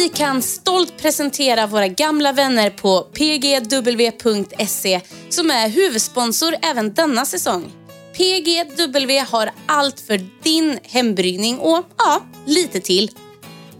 vi kan stolt presentera våra gamla vänner på pgw.se som är huvudsponsor även denna säsong. PGW har allt för din hembryggning och ja, lite till.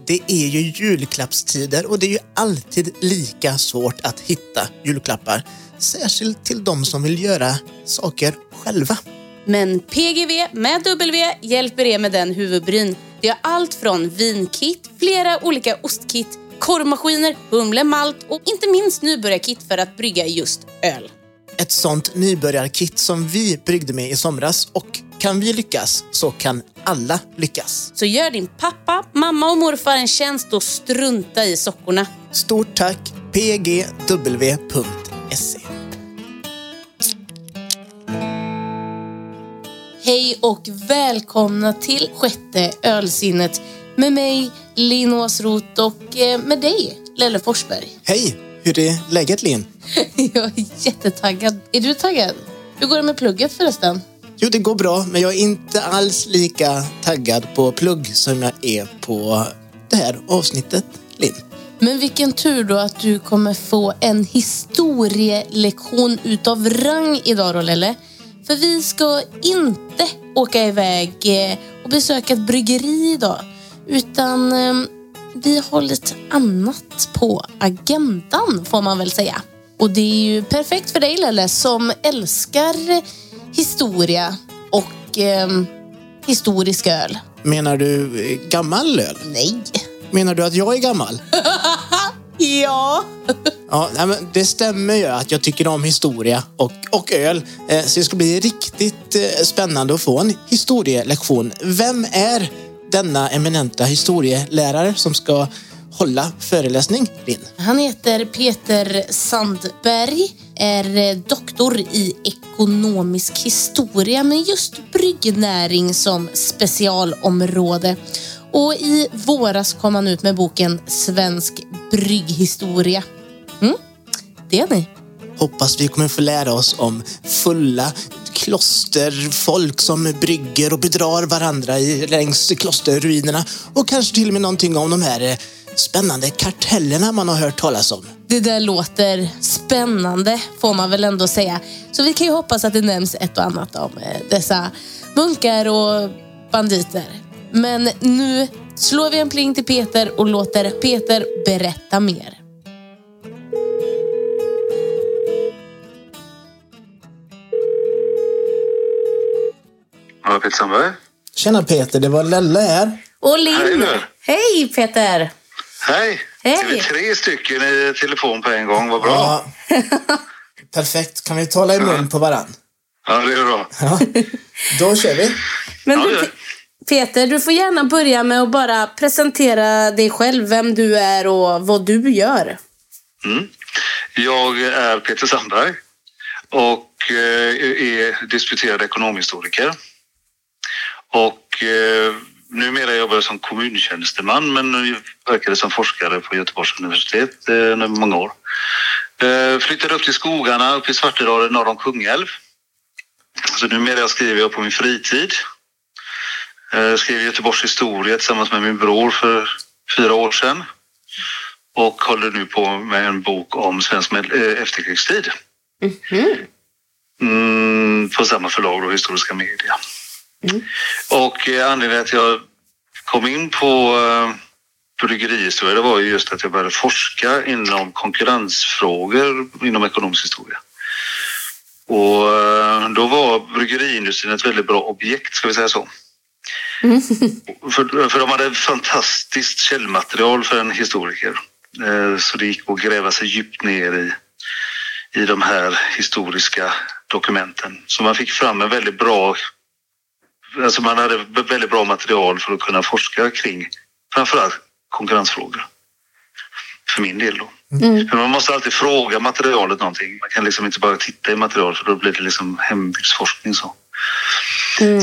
Det är ju julklappstider och det är ju alltid lika svårt att hitta julklappar. Särskilt till de som vill göra saker själva. Men PGV med W hjälper er med den huvudbryn. Vi har allt från vinkit, flera olika ostkit, korvmaskiner, humle, malt och inte minst nybörjarkit för att brygga just öl. Ett sånt nybörjarkit som vi bryggde med i somras och kan vi lyckas så kan alla lyckas. Så gör din pappa, mamma och morfar en tjänst och strunta i sockorna. Stort tack pgw.se. Hej och välkomna till sjätte ölsinnet med mig Linn Åsroth och eh, med dig Lelle Forsberg. Hej! Hur är läget Linn? Jag är jättetaggad. Är du taggad? Hur går det med plugget förresten? Jo, det går bra, men jag är inte alls lika taggad på plugg som jag är på det här avsnittet, Linn. Men vilken tur då att du kommer få en historielektion utav rang idag då, Lelle. För vi ska inte åka iväg eh, och besöka ett bryggeri idag. Utan eh, vi har lite annat på agendan får man väl säga. Och det är ju perfekt för dig Lelle som älskar historia och eh, historisk öl. Menar du eh, gammal öl? Nej. Menar du att jag är gammal? Ja. Ja, nej, men det stämmer ju att jag tycker om historia och, och öl. Eh, så det ska bli riktigt eh, spännande att få en historielektion. Vem är denna eminenta historielärare som ska hålla föreläsning, Linn? Han heter Peter Sandberg, är eh, doktor i ekonomisk historia med just bryggnäring som specialområde. Och i våras kom han ut med boken Svensk brygghistoria. Mm, det är ni. Hoppas vi kommer få lära oss om fulla klosterfolk som brygger och bedrar varandra i, längs klosterruinerna. Och kanske till och med någonting om de här eh, spännande kartellerna man har hört talas om. Det där låter spännande får man väl ändå säga. Så vi kan ju hoppas att det nämns ett och annat om eh, dessa munkar och banditer. Men nu slår vi en pling till Peter och låter Peter berätta mer. Ja, Peter Sandberg. Tjena Peter, det var Lelle här. Och Hej Linn! Hej Peter! Hej! Hej. Det är tre stycken i telefon på en gång. Vad bra. Ja. Perfekt, kan vi tala i mun på varann? Ja, det är bra. Ja. Då kör vi. Men Ja, du, Peter, du får gärna börja med att bara presentera dig själv, vem du är och vad du gör. Mm. Jag är Peter Sandberg och eh, är disputerad ekonomhistoriker. Och eh, numera jobbar jag som kommuntjänsteman men verkade som forskare på Göteborgs universitet eh, under många år. Eh, flyttade upp till skogarna uppe i Svartedalen norr om Kungälv. Så numera skriver jag på min fritid. Eh, skrev Göteborgs historia tillsammans med min bror för fyra år sedan och håller nu på med en bok om svensk eh, efterkrigstid. Mm, på samma förlag då, Historiska Media. Och eh, anledningen till att jag kom in på eh, bryggerihistoria det var ju just att jag började forska inom konkurrensfrågor inom ekonomisk historia. Och eh, då var bryggeriindustrin ett väldigt bra objekt, ska vi säga så. För, för de hade fantastiskt källmaterial för en historiker. Så det gick att gräva sig djupt ner i, i de här historiska dokumenten. Så man fick fram en väldigt bra... Alltså man hade väldigt bra material för att kunna forska kring framförallt konkurrensfrågor. För min del då. För man måste alltid fråga materialet någonting. Man kan liksom inte bara titta i material för då blir det liksom hembygdsforskning så.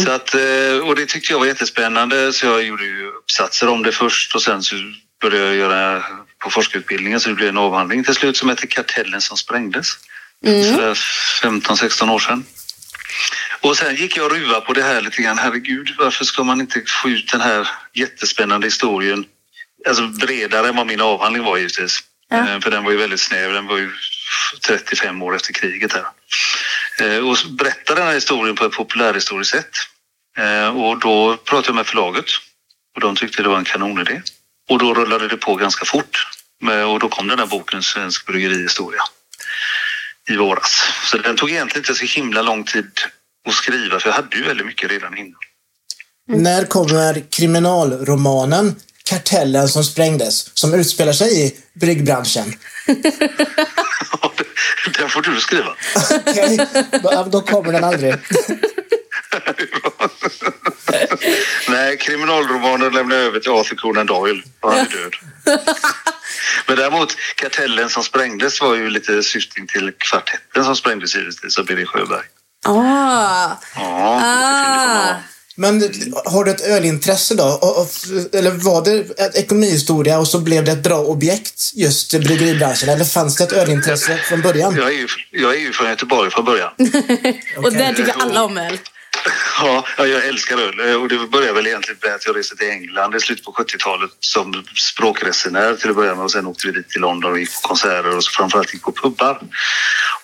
Så att, eh, och det tyckte jag var jättespännande så jag gjorde ju uppsatser om det först och sen så började jag göra på forskarutbildningen så det blev en avhandling till slut som heter Kartellen som sprängdes. För 15-16 år sedan. Och sen gick jag och ruva på det här lite grann. Herregud, varför ska man inte få ut den här jättespännande historien alltså bredare än vad min avhandling var givetvis. Ja. Eh, För den var ju väldigt snäv. Den var ju 35 år efter kriget här. Eh, Och berättar den här historien på ett populärhistoriskt sätt. Eh, Och då pratade jag med förlaget och de tyckte det var en kanonidé. Och då rullade det på ganska fort. Och då kom den här boken Svensk bryggerihistoria i våras. Så den tog egentligen inte så himla lång tid att skriva för jag hade ju väldigt mycket redan innan. När kommer kriminalromanen Kartellen som sprängdes, som utspelar sig i bryggbranschen? Den får du skriva. Okej, då- då kommer den aldrig. Nej, kriminalromanen lämnar jag över till Arthur Conan Doyle och han är död. Men däremot, kartellen som sprängdes var ju lite syftning till kvartetten som sprängdes givetvis av Birger Sjöberg. Ah. Ja, vara. Men har du ett ölintresse då? Eller var det ett ekonomihistoria och så blev det ett bra objekt, just bryggeribranschen? Eller fanns det ett ölintresse från början? Jag är, ju, jag är ju från Göteborg från början. Och där tycker alla om öl. Ja, ja, jag älskar öl. Och det började väl egentligen med att jag reste till England i slutet på 70-talet som språkresenär till att börja med. Och sen åkte vi dit till London och gick på konserter och så framförallt gick på pubbar.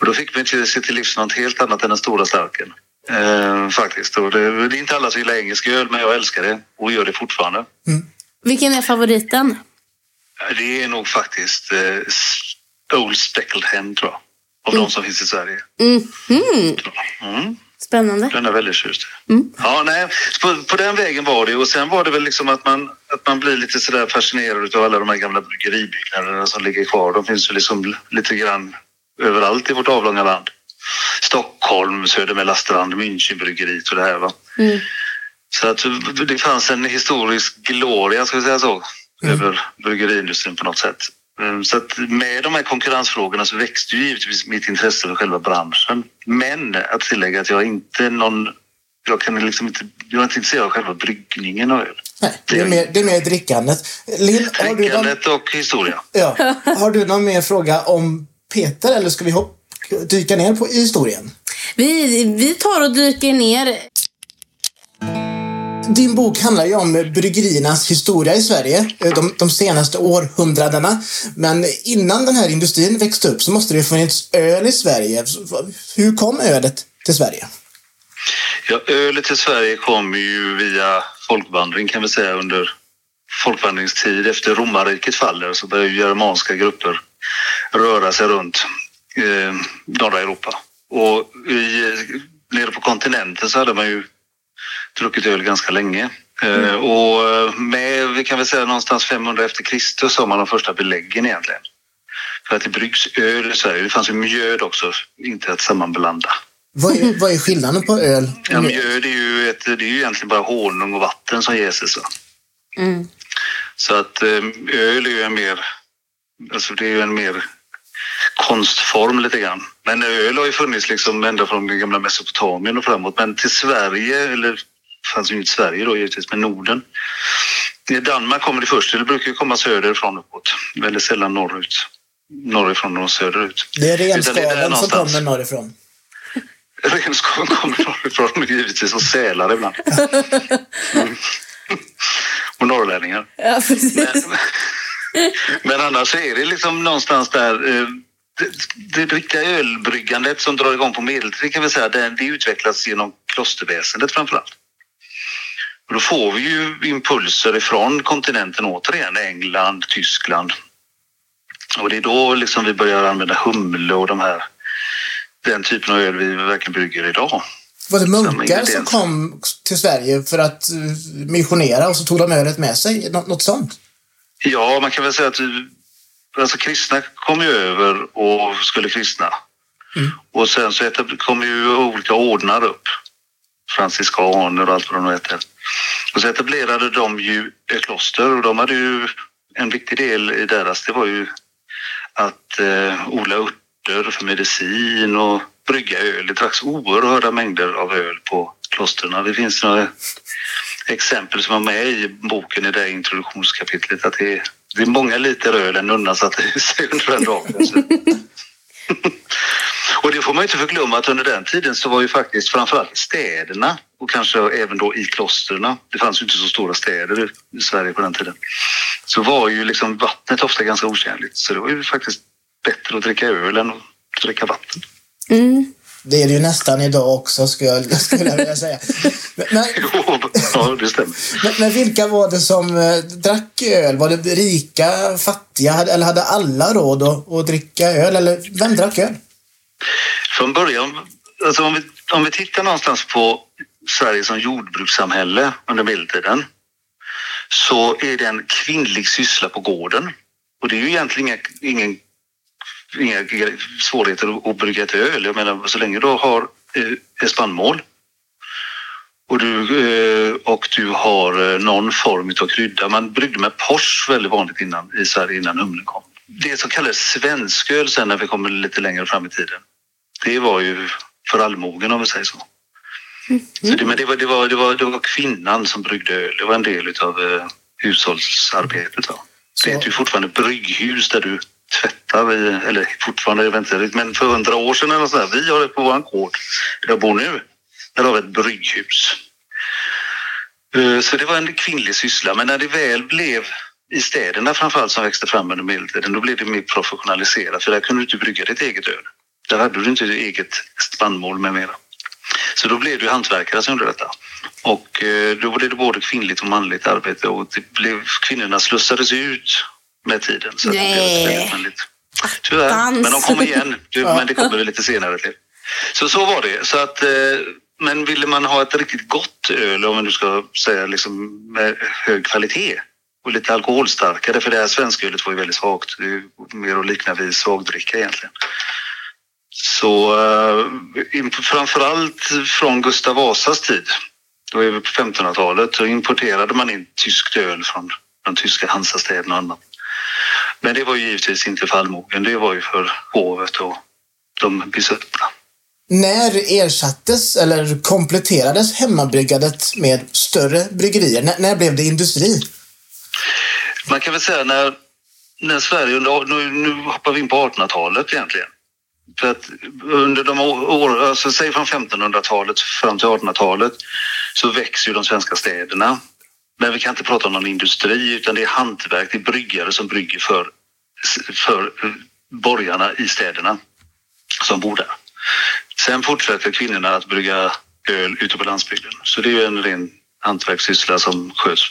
Och då fick vi till, se till livs något helt annat än den stora starken. Eh, faktiskt. Och det, det är inte alla som gillar engelsk öl, men jag älskar det och gör det fortfarande. Vilken är favoriten? Det är nog faktiskt eh, Old Speckled Hen, tror jag. Av de som finns i Sverige. Mhm. Mm. Spännande. Den är väldigt tjust i. Ja, nej, på, på den vägen var det. Och sen var det väl liksom att man, att man blir lite sådär fascinerad av alla de här gamla bryggeribyggnaderna som ligger kvar. De finns ju liksom lite grann överallt i vårt avlånga land. Stockholm, Södermälarstrand, Münchenbryggeriet och det här. Va? Mm. Så att det fanns en historisk gloria, ska vi säga så, över bryggeriindustrin på något sätt. Mm, Så att med de här konkurrensfrågorna så växte ju givetvis mitt intresse för själva branschen. Men att tillägga att jag är inte någon... Jag, kan liksom inte, jag är inte intresserad av själva bryggningen av öl. Nej, det är mer, det är mer drickandet. Har du, någon, Drickandet och historia. ja, har du någon mer fråga om Peter eller ska vi hopp, dyka ner på i historien? Vi, vi tar och dyker ner. Din bok handlar ju om bryggeriernas historia i Sverige eh, de, de senaste århundradena. Men innan den här industrin växte upp så måste det ju funnits öl i Sverige. Hur kom ölet till Sverige? Ja, ölet till Sverige kom ju via folkvandring kan vi säga under folkvandringstid. Efter romarriket faller så börjar germanska grupper röra sig runt eh, norra Europa. Och i, nere på kontinenten så hade man ju druckit öl ganska länge. Eh, och med, vi kan väl säga någonstans 500 efter Kristus har man de första beläggen egentligen. För att det bryggs öl i Sverige. Det fanns ju mjöd också, inte att sammanblanda. Vad är, vad är skillnaden på öl? Ja, mjöd är ju, ett, det är ju egentligen bara honung och vatten som jäses. Mm. Så att eh, öl är ju en mer, alltså det är ju en mer konstform lite grann. Men öl har ju funnits liksom ända från den gamla Mesopotamien och framåt. Men till Sverige, eller fanns ju inte Sverige då givetvis, men Norden. I Danmark kommer det först, det brukar ju komma söderifrån uppåt. Väldigt sällan norrut. Norrifrån och söderut. Det är renskaven som någonstans. kommer norrifrån. Renskaven kommer norrifrån givetvis och sälar ibland. Mm. Och norrlänningar. Ja, precis. Men, men annars är det liksom någonstans där eh, det, det riktiga ölbryggandet som drar igång på medeltid kan vi säga, det, det utvecklas genom klosterväsendet framför allt. Då får vi ju impulser ifrån kontinenten återigen, England, Tyskland. Och det är då liksom vi börjar använda humle och de här, den typen av öl vi verkligen brygger idag. Var det munkar som kom till Sverige för att eh, missionera och så tog de ölet med sig? Nå- något sånt? Ja, man kan väl säga att alltså, kristna kom ju över och skulle kristna. Och sen så kom ju olika ordnar upp. Franciskaner och allt vad de heter. Och så etablerade de ju ett kloster och de hade ju en viktig del i deras, det var ju att eh, odla örter för medicin och brygga öl. Det dracks oerhörda mängder av öl på klostren. Det finns några exempel som var med i boken i det här introduktionskapitlet att det är, det är många liter öl en nunna satte i sig under en dag. Alltså. och det får man inte förglömma att under den tiden så var ju faktiskt framförallt städerna och kanske även då i klostren. Det fanns ju inte så stora städer i Sverige på den tiden. så var ju liksom vattnet ofta ganska otjänligt. Så det var ju faktiskt bättre att dricka öl än att dricka vatten. Mm. Det är det ju nästan idag också skulle jag, skulle jag vilja säga. Men, men, ja, det stämmer. men, men vilka var det som eh, drack öl? Var det rika, fattiga eller hade alla råd att, att dricka öl? Eller vem drack öl? Från början, alltså om vi, om vi tittar någonstans på Sverige som jordbrukssamhälle under medeltiden så är det en kvinnlig syssla på gården. Och det är ju egentligen inga, ingen, inga svårigheter att, att brygga ett öl. Jag menar, så länge du har eh, spannmål och du, eh, och du har eh, någon form av krydda. Man bryggde med pors väldigt vanligt innan, i Sverige innan humlen kom. Det som kallades svensköl sen när vi kommer lite längre fram i tiden det var ju för allmogen om vi säger så så det, men det var, det, var, det, var, det var kvinnan som bryggde öl. Det var en del av eh, hushållsarbetet. Så- Det heter ju fortfarande brygghus där du tvättar, i, eller fortfarande, inte, men för hundra år sedan eller så där, vi har det på vår gård där jag bor nu. Där har vi ett brygghus. Eh, Så det var en kvinnlig syssla, men när det väl blev i städerna framförallt som växte fram under medeltiden, då blev det mer professionaliserat för där kunde du inte brygga ditt eget öl. Där hade du inte ditt eget spannmål med mera. Så då blev det ju hantverkare som gjorde detta. Och eh, då blev det både kvinnligt och manligt arbete och det blev, kvinnorna slussades ut med tiden. Så att det blev Nej. manligt. Tyvärr, men de kommer igen. Men det kommer väl lite senare till. Så så var det. Så att, eh, men ville man ha ett riktigt gott öl, om man nu ska säga liksom med hög kvalitet och lite alkoholstarkare, för det här svenskölet var ju väldigt svagt. Det är mer att likna vid svagdricka egentligen. Så uh, framförallt från Gustav Vasas tid, då är vi på 1500-talet, så importerade man in tyskt öl från de tyska Hansastäderna och annat. Men det var ju givetvis inte för allmogen, det var ju för hovet och de besuttna. När ersattes eller kompletterades hemmabryggandet med större bryggerier? När, när blev det industri? Man kan väl säga när, när Sverige, nu, nu hoppar vi in på 1800-talet egentligen. För att under de år, alltså säg från 1500-talet fram till 1800-talet så växer ju de svenska städerna. Men vi kan inte prata om någon industri utan det är hantverk, det är bryggare som brygger för, för borgarna i städerna som bor där. Sen fortsätter kvinnorna att brygga öl ute på landsbygden. Så det är ju en ren hantverkssyssla som sköts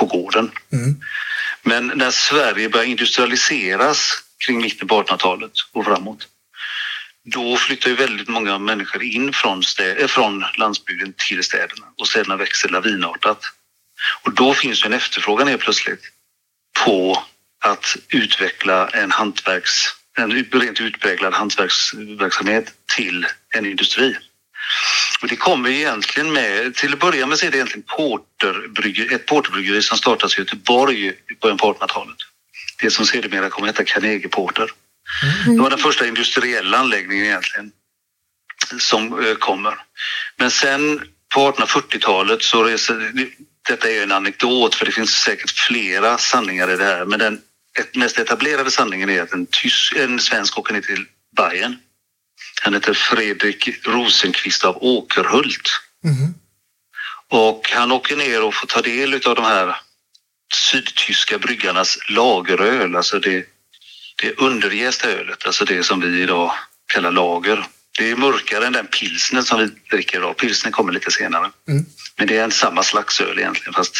På gården. Men när Sverige började industrialiseras kring mitten på 1800-talet och framåt, då flyttar ju väldigt många människor in från, stä- äh, från landsbygden till städerna och städerna växer lavinartat. Och då finns ju en efterfrågan helt plötsligt på att utveckla en hantverks, en rent utpräglad hantverksverksamhet till en industri. Och det kommer egentligen med, till att börja med så är det egentligen porterbryggeri, ett porterbryggeri som startas i Göteborg i början på 1800-talet. Det som sedermera kommer att heta Carnegie Porter. Det var den första industriella anläggningen egentligen som eh, kommer. Men sen på 1840-talet så reser, detta är en anekdot för det finns säkert flera sanningar i det här, men den mest etablerade sanningen är att en, tysk, en svensk åker ner till Bayern han heter Fredrik Rosenqvist av Åkerhult. Och han åker ner och får ta del av de här sydtyska bryggarnas lageröl, alltså det, det underjästa ölet, alltså det som vi idag kallar lager. Det är mörkare än den pilsner som vi dricker idag. Pilsner kommer lite senare. Men det är en samma slags öl egentligen, fast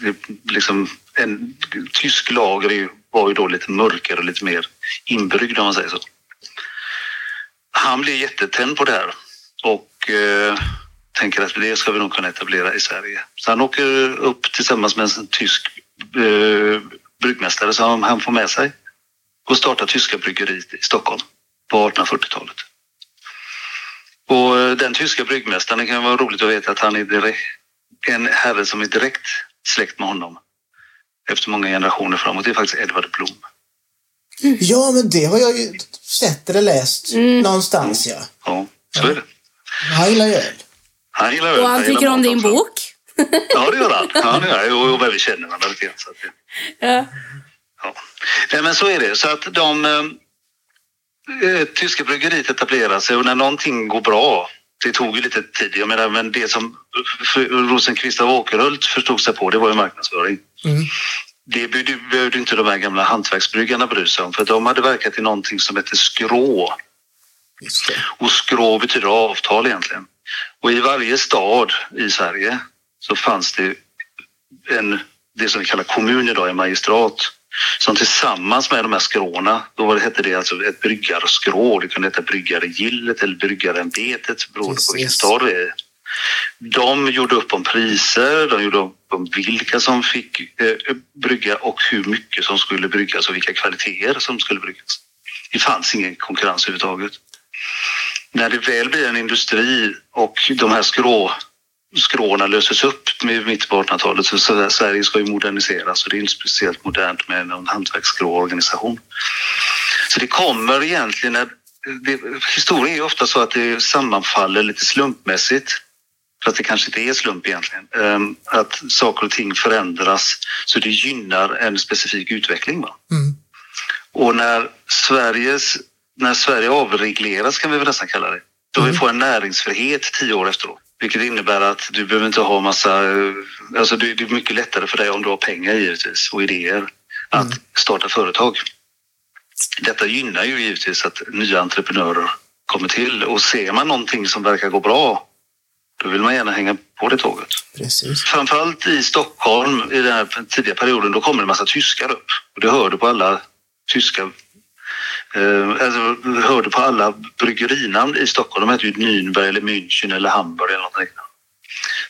det liksom en tysk lager var ju då lite mörkare och lite mer inbryggd om man säger så han blir jättetänd på det här och eh, tänker att det ska vi nog kunna etablera i Sverige. Så han åker upp tillsammans med en tysk eh, bryggmästare som han får med sig och startar tyska bryggeriet i Stockholm på 1840-talet. Och eh, den tyska bryggmästaren, det kan vara roligt att veta att han är direkt, en herre som är direkt släkt med honom efter många generationer framåt. Det är faktiskt Edvard Blom. Ja, men det har jag ju sett eller läst någonstans, ja. Ja, så är det. Han gillar ju öl. Han gillar öl, Och han tycker om din också. bok. Ja, det gör han. Ja, det gör han. Och, och vi känner varandra lite grann. Så att det, Ja. ja. Nej, men så är det. Så att de... Eh, tyska bryggeriet etablerar sig och när någonting går bra, det tog ju lite tid, jag menar, men det som Rosenqvist av Åkerhult förstod sig på, det var ju marknadsföring. Mm. Det behövde, inte de här gamla hantverksbryggarna bry sig om, för de hade verkat i någonting som heter skrå. Och skrå betyder avtal egentligen. Och i varje stad i Sverige så fanns det en, det som vi kallar kommun idag, en magistrat, som tillsammans med de här skråna, då var det, hette det alltså ett bryggarskrå, det kunde heta bryggaregillet eller bryggarämbetet beroende på vilken stad det är. De gjorde upp om priser, de gjorde upp om vilka som fick eh, brygga och hur mycket som skulle bryggas och vilka kvaliteter som skulle bryggas. Det fanns ingen konkurrens överhuvudtaget. När det väl blir en industri och de här skrå, skråna löses upp med mitt på 1800-talet så Sverige ska ju moderniseras och det är inte speciellt modernt med en hantverksskråorganisation. Så det kommer egentligen när det, historien är ofta så att det sammanfaller lite slumpmässigt. För att det kanske inte är slump egentligen. Ehm, Att saker och ting förändras så det gynnar en specifik utveckling. Va? Mm. Och när, Sveriges, när Sverige avregleras kan vi väl nästan kalla det. Då vi får en näringsfrihet tio år efteråt. Vilket innebär att du behöver inte ha massa... eh, Alltså det är mycket lättare för dig om du har pengar givetvis och idéer att starta företag. Detta gynnar ju givetvis att nya entreprenörer kommer till och ser man någonting som verkar gå bra då vill man gärna hänga på det tåget. Precis. Framförallt i Stockholm i den här tidiga perioden, då kommer en massa tyskar upp. Och det hör du på alla tyska... Eh, alltså, du hör du på alla bryggerinamn i Stockholm. De heter ju Nürnberg eller München eller Hamburg eller något liknande.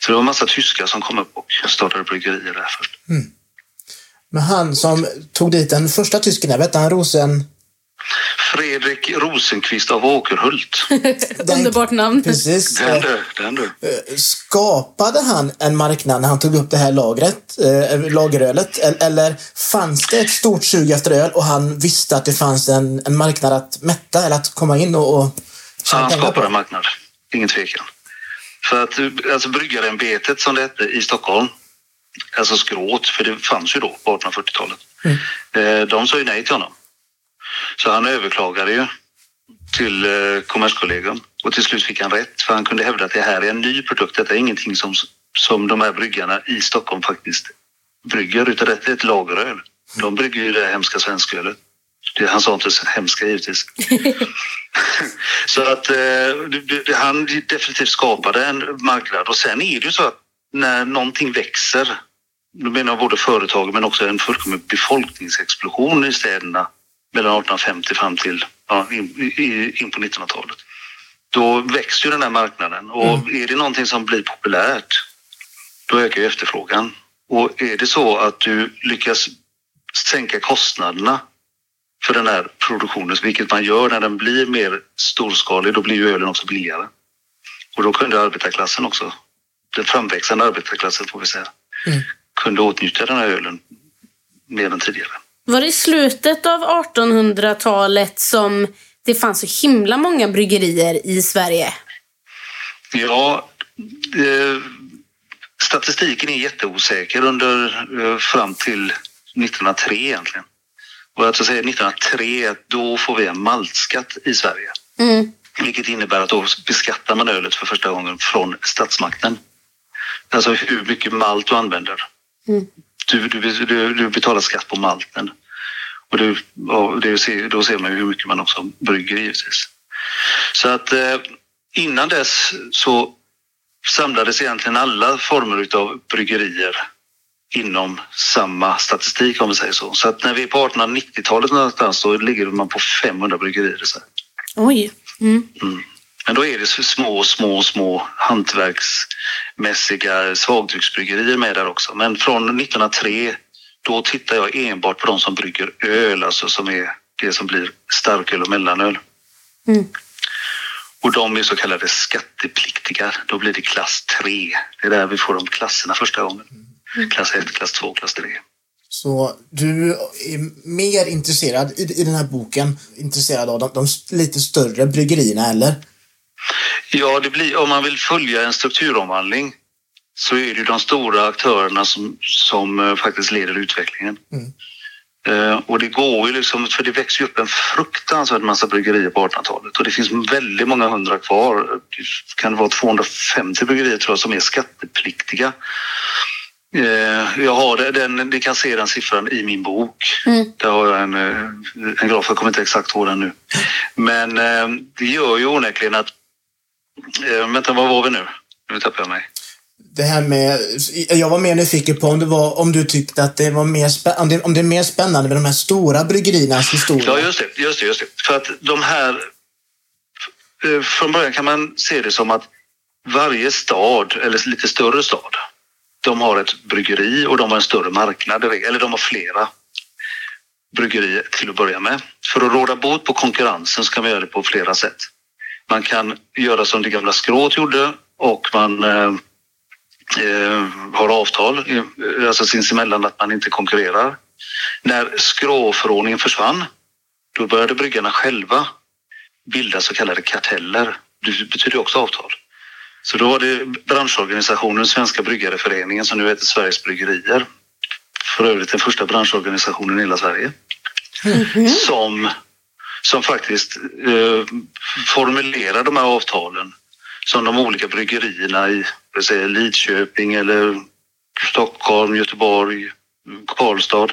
Så det var en massa tyskar som kom upp och startade bryggerier där först. Men han som tog dit den första tysken, vet han Rosen... Fredrik Rosenqvist av Åkerhult. Den- Underbart namn. Precis. Den Eh, du, den du. eh, Skapade han en marknad när han tog upp det här lagret, eh, lagerölet? El- Eller fanns det ett stort sug efter öl och han visste att det fanns en, en marknad att mätta eller att komma in och, och Han skapade en marknad, ingen tvekan. För att alltså, bryggarämbetet som det hette i Stockholm, alltså skråt, för det fanns ju då på 1840-talet, eh, de sa ju nej till honom. Så han överklagade ju till eh, Kommerskollegium och till slut fick han rätt för han kunde hävda att det här är en ny produkt. Detta är ingenting som, som de här bryggarna i Stockholm faktiskt brygger utan detta är ett lageröl. De brygger ju det här hemska svenskölet. Det, han sa inte så hemska givetvis. Så att eh, han definitivt skapade en marknad och sen är det ju så att när någonting växer, då menar jag både företag men också en fullkomlig befolkningsexplosion i städerna mellan 1850 fram till ja, in, in på 1900-talet. Då växer ju den här marknaden och är det någonting som blir populärt då ökar ju efterfrågan. Och är det så att du lyckas sänka kostnaderna för den här produktionen, vilket man gör när den blir mer storskalig, då blir ju ölen också billigare. Och då kunde arbetarklassen också, den framväxande arbetarklassen får vi säga, Mm. kunde åtnjuta den här ölen mer än tidigare. Var det i slutet av 1800-talet som det fanns så himla många bryggerier i Sverige? Ja, eh, statistiken är jätteosäker under eh, fram till 1903 egentligen. Och jag ska säga 1903, då får vi en maltskatt i Sverige. Mm. Vilket innebär att då beskattar man ölet för första gången från statsmakten. Alltså hur mycket malt du använder. Mm. Du, du, du, du betalar skatt på malten. Och du, och det ser, då ser man ju hur mycket man också brygger givetvis. Så att eh, innan dess så samlades egentligen alla former av bryggerier inom samma statistik om vi säger så. Så att när vi är på 1890-talet någonstans så ligger man på 500 bryggerier i Sverige. Oj. Mm. Men då är det så små, små, små hantverksmässiga svagdrycksbryggerier med där också. Men från 1903 då tittar jag enbart på de som brygger öl, alltså som är det som blir starköl och mellanöl. Mm. Och de är så kallade skattepliktiga. Då blir det klass 3. Det är där vi får de klasserna första gången. Klass 1, klass 2, klass 3. Så du är mer intresserad i, i den här boken, intresserad av de, de lite större bryggerierna, eller? Ja, det blir, om man vill följa en strukturomvandling så är det de stora aktörerna som, som eh, faktiskt leder utvecklingen. Eh, och det går ju liksom, för det växer ju upp en fruktansvärd massa bryggerier på 1800-talet och det finns väldigt många hundra kvar. Det kan vara 250 bryggerier tror jag som är skattepliktiga. Eh, jag har det, den, ni kan se den siffran i min bok. Där har jag en, en graf, jag kommer inte exakt ihåg den nu. Men eh, det gör ju onekligen att... Eh, vänta, var var vi nu? Nu tappar jag mig. Det här med, jag var mer nyfiken på om, det var, om du tyckte att det var mer spä, om, det, om det är mer spännande med de här stora bryggeriernas historia. Ja, just det. Just det, just det. För att de här... eh, Från början kan man se det som att varje stad, eller lite större stad, de har ett bryggeri och de har en större marknad, eller de har flera bryggerier till att börja med. För att råda bot på konkurrensen så kan man göra det på flera sätt. Man kan göra som det gamla skrået gjorde och man eh, eh, har avtal, eh, alltså sinsemellan att man inte konkurrerar. När skråförordningen försvann, då började bryggarna själva bilda så kallade karteller. Det betyder också avtal. Så då var det branschorganisationen Svenska Bryggareföreningen som nu heter Sveriges Bryggerier. För övrigt den första branschorganisationen i hela Sverige. Som, som faktiskt eh, formulerar de här avtalen som de olika bryggerierna i säga, Lidköping eller Stockholm, Göteborg, Karlstad.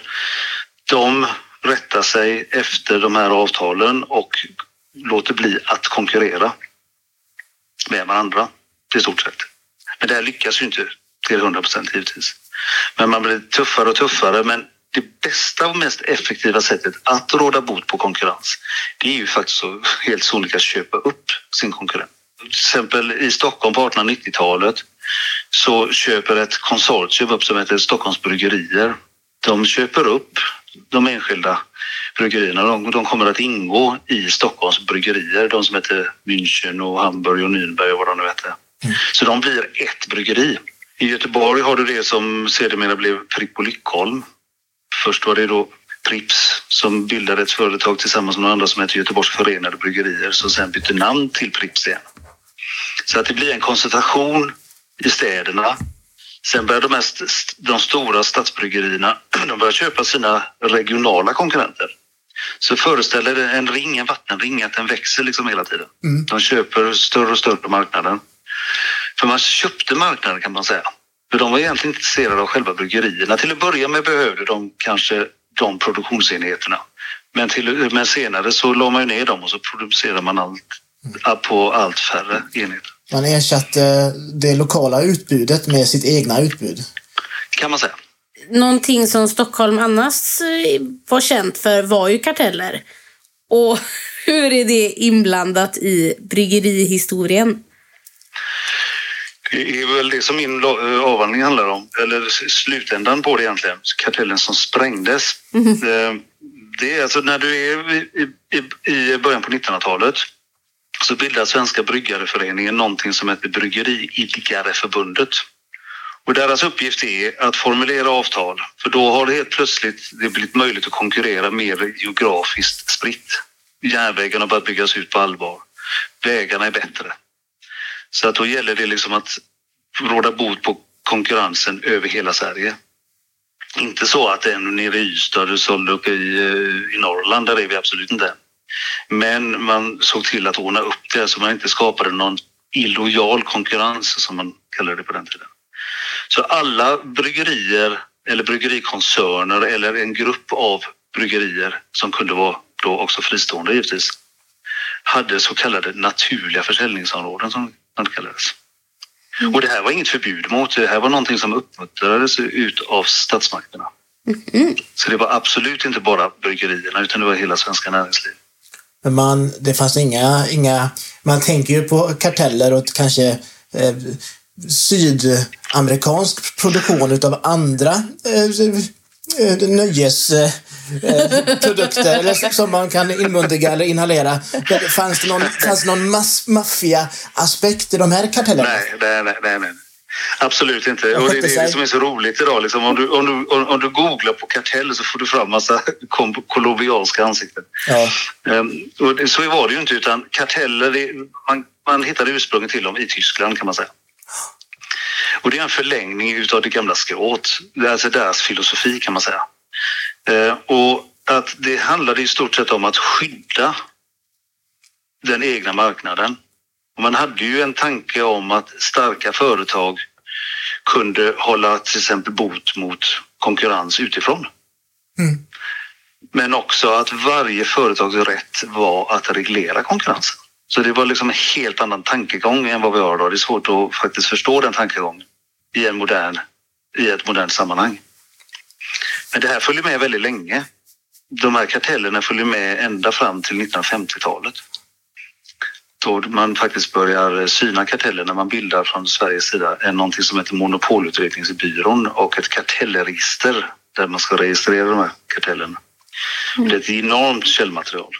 De rättar sig efter de här avtalen och låter bli att konkurrera med varandra i stort sett. Men det här lyckas ju inte till 100 procent givetvis. Men man blir tuffare och tuffare. Men det bästa och mest effektiva sättet att råda bot på konkurrens det är ju faktiskt så helt sonika köpa upp sin konkurrent. Till exempel i Stockholm på 1890-talet så köper ett konsortium upp som heter Stockholms Bryggerier. De köper upp de enskilda bryggerierna. De, de kommer att ingå i Stockholms bryggerier, de som heter München och Hamburg och Nürnberg och vad de nu heter. Så de blir ett bryggeri. I Göteborg har du det som sedermera blev Pripp och Lyckholm. Först var det då Pripps som bildade ett företag tillsammans med några andra som heter Göteborgs Förenade Bryggerier som sen bytte namn till Pripps igen. Så att det blir en koncentration i städerna. Sen börjar de, mest, de stora stadsbryggerierna de börjar köpa sina regionala konkurrenter. Så föreställer det en ring, en vattenring, att den växer liksom hela tiden. De köper större och större på marknaden. För man köpte marknaden kan man säga. För de var egentligen inte intresserade av själva bryggerierna. Till att börja med behövde de kanske de produktionsenheterna. Men, till, men senare så la man ju ner dem och så producerar man allt på allt färre enheter. Man ersatte det lokala utbudet med sitt egna utbud. Kan man säga. Någonting som Stockholm annars eh, var känt för var ju karteller. Och hur är det inblandat i bryggerihistorien? Det är väl det som min lo- avhandling handlar om, eller slutändan på det egentligen, kartellen som sprängdes. Eh, Det är alltså när du är i, i, i början på 1900-talet så bildar Svenska Bryggareföreningen någonting som heter Bryggeriidkareförbundet. Och deras uppgift är att formulera avtal, för då har det helt plötsligt det blivit möjligt att konkurrera mer geografiskt spritt. Järnvägen har börjat byggas ut på allvar. Vägarna är bättre. Så att då gäller det liksom att råda bot på konkurrensen över hela Sverige. Inte så att en nere i Ystad och sålde uppe i, eh, i Norrland, där är vi absolut inte. Men man såg till att ordna upp det så man inte skapade någon illojal konkurrens som man kallade det på den tiden. Så alla bryggerier eller bryggerikoncerner eller en grupp av bryggerier som kunde vara då också fristående givetvis hade så kallade naturliga försäljningsområden som det kallades. Och det här var inget förbud mot, det här var någonting som uppmuntrades ut av statsmakterna. Så det var absolut inte bara bryggerierna utan det var hela svenska näringslivet. Men man, det fanns inga, inga... Man tänker ju på karteller och kanske eh, sydamerikansk produktion utav andra eh, eh, nöjesprodukter eller som man kan inmundiga eller inhalera. Fanns det någon, fanns det någon maffia-aspekt i de här kartellerna? Nej, nej, nej. nej, nej. Absolut inte. Och det är det som är så roligt idag. Liksom, om, du, om, du, om, du googlar på kartell så får du fram massa kolumbianska ansikten. Ja. Um, och så var det ju inte, utan karteller, det, man, man hittade ursprunget till dem i Tyskland kan man säga. Och det är en förlängning av det gamla skrået, alltså deras filosofi kan man säga. Uh, och att det handlade i stort sett om att skydda den egna marknaden man hade ju en tanke om att starka företag kunde hålla till exempel bot mot konkurrens utifrån. Mm. Men också att varje företags rätt var att reglera konkurrensen. Så det var liksom en helt annan tankegång än vad vi har idag. Det är svårt att faktiskt förstå den tankegången i, en modern, i ett modernt sammanhang. Men det här följer med väldigt länge. De här kartellerna följer med ända fram till 1950-talet då man faktiskt börjar syna karteller när man bildar från Sveriges sida är någonting som heter Monopolutredningsbyrån och ett kartellregister där man ska registrera de här kartellerna. Mm. Det är ett enormt källmaterial.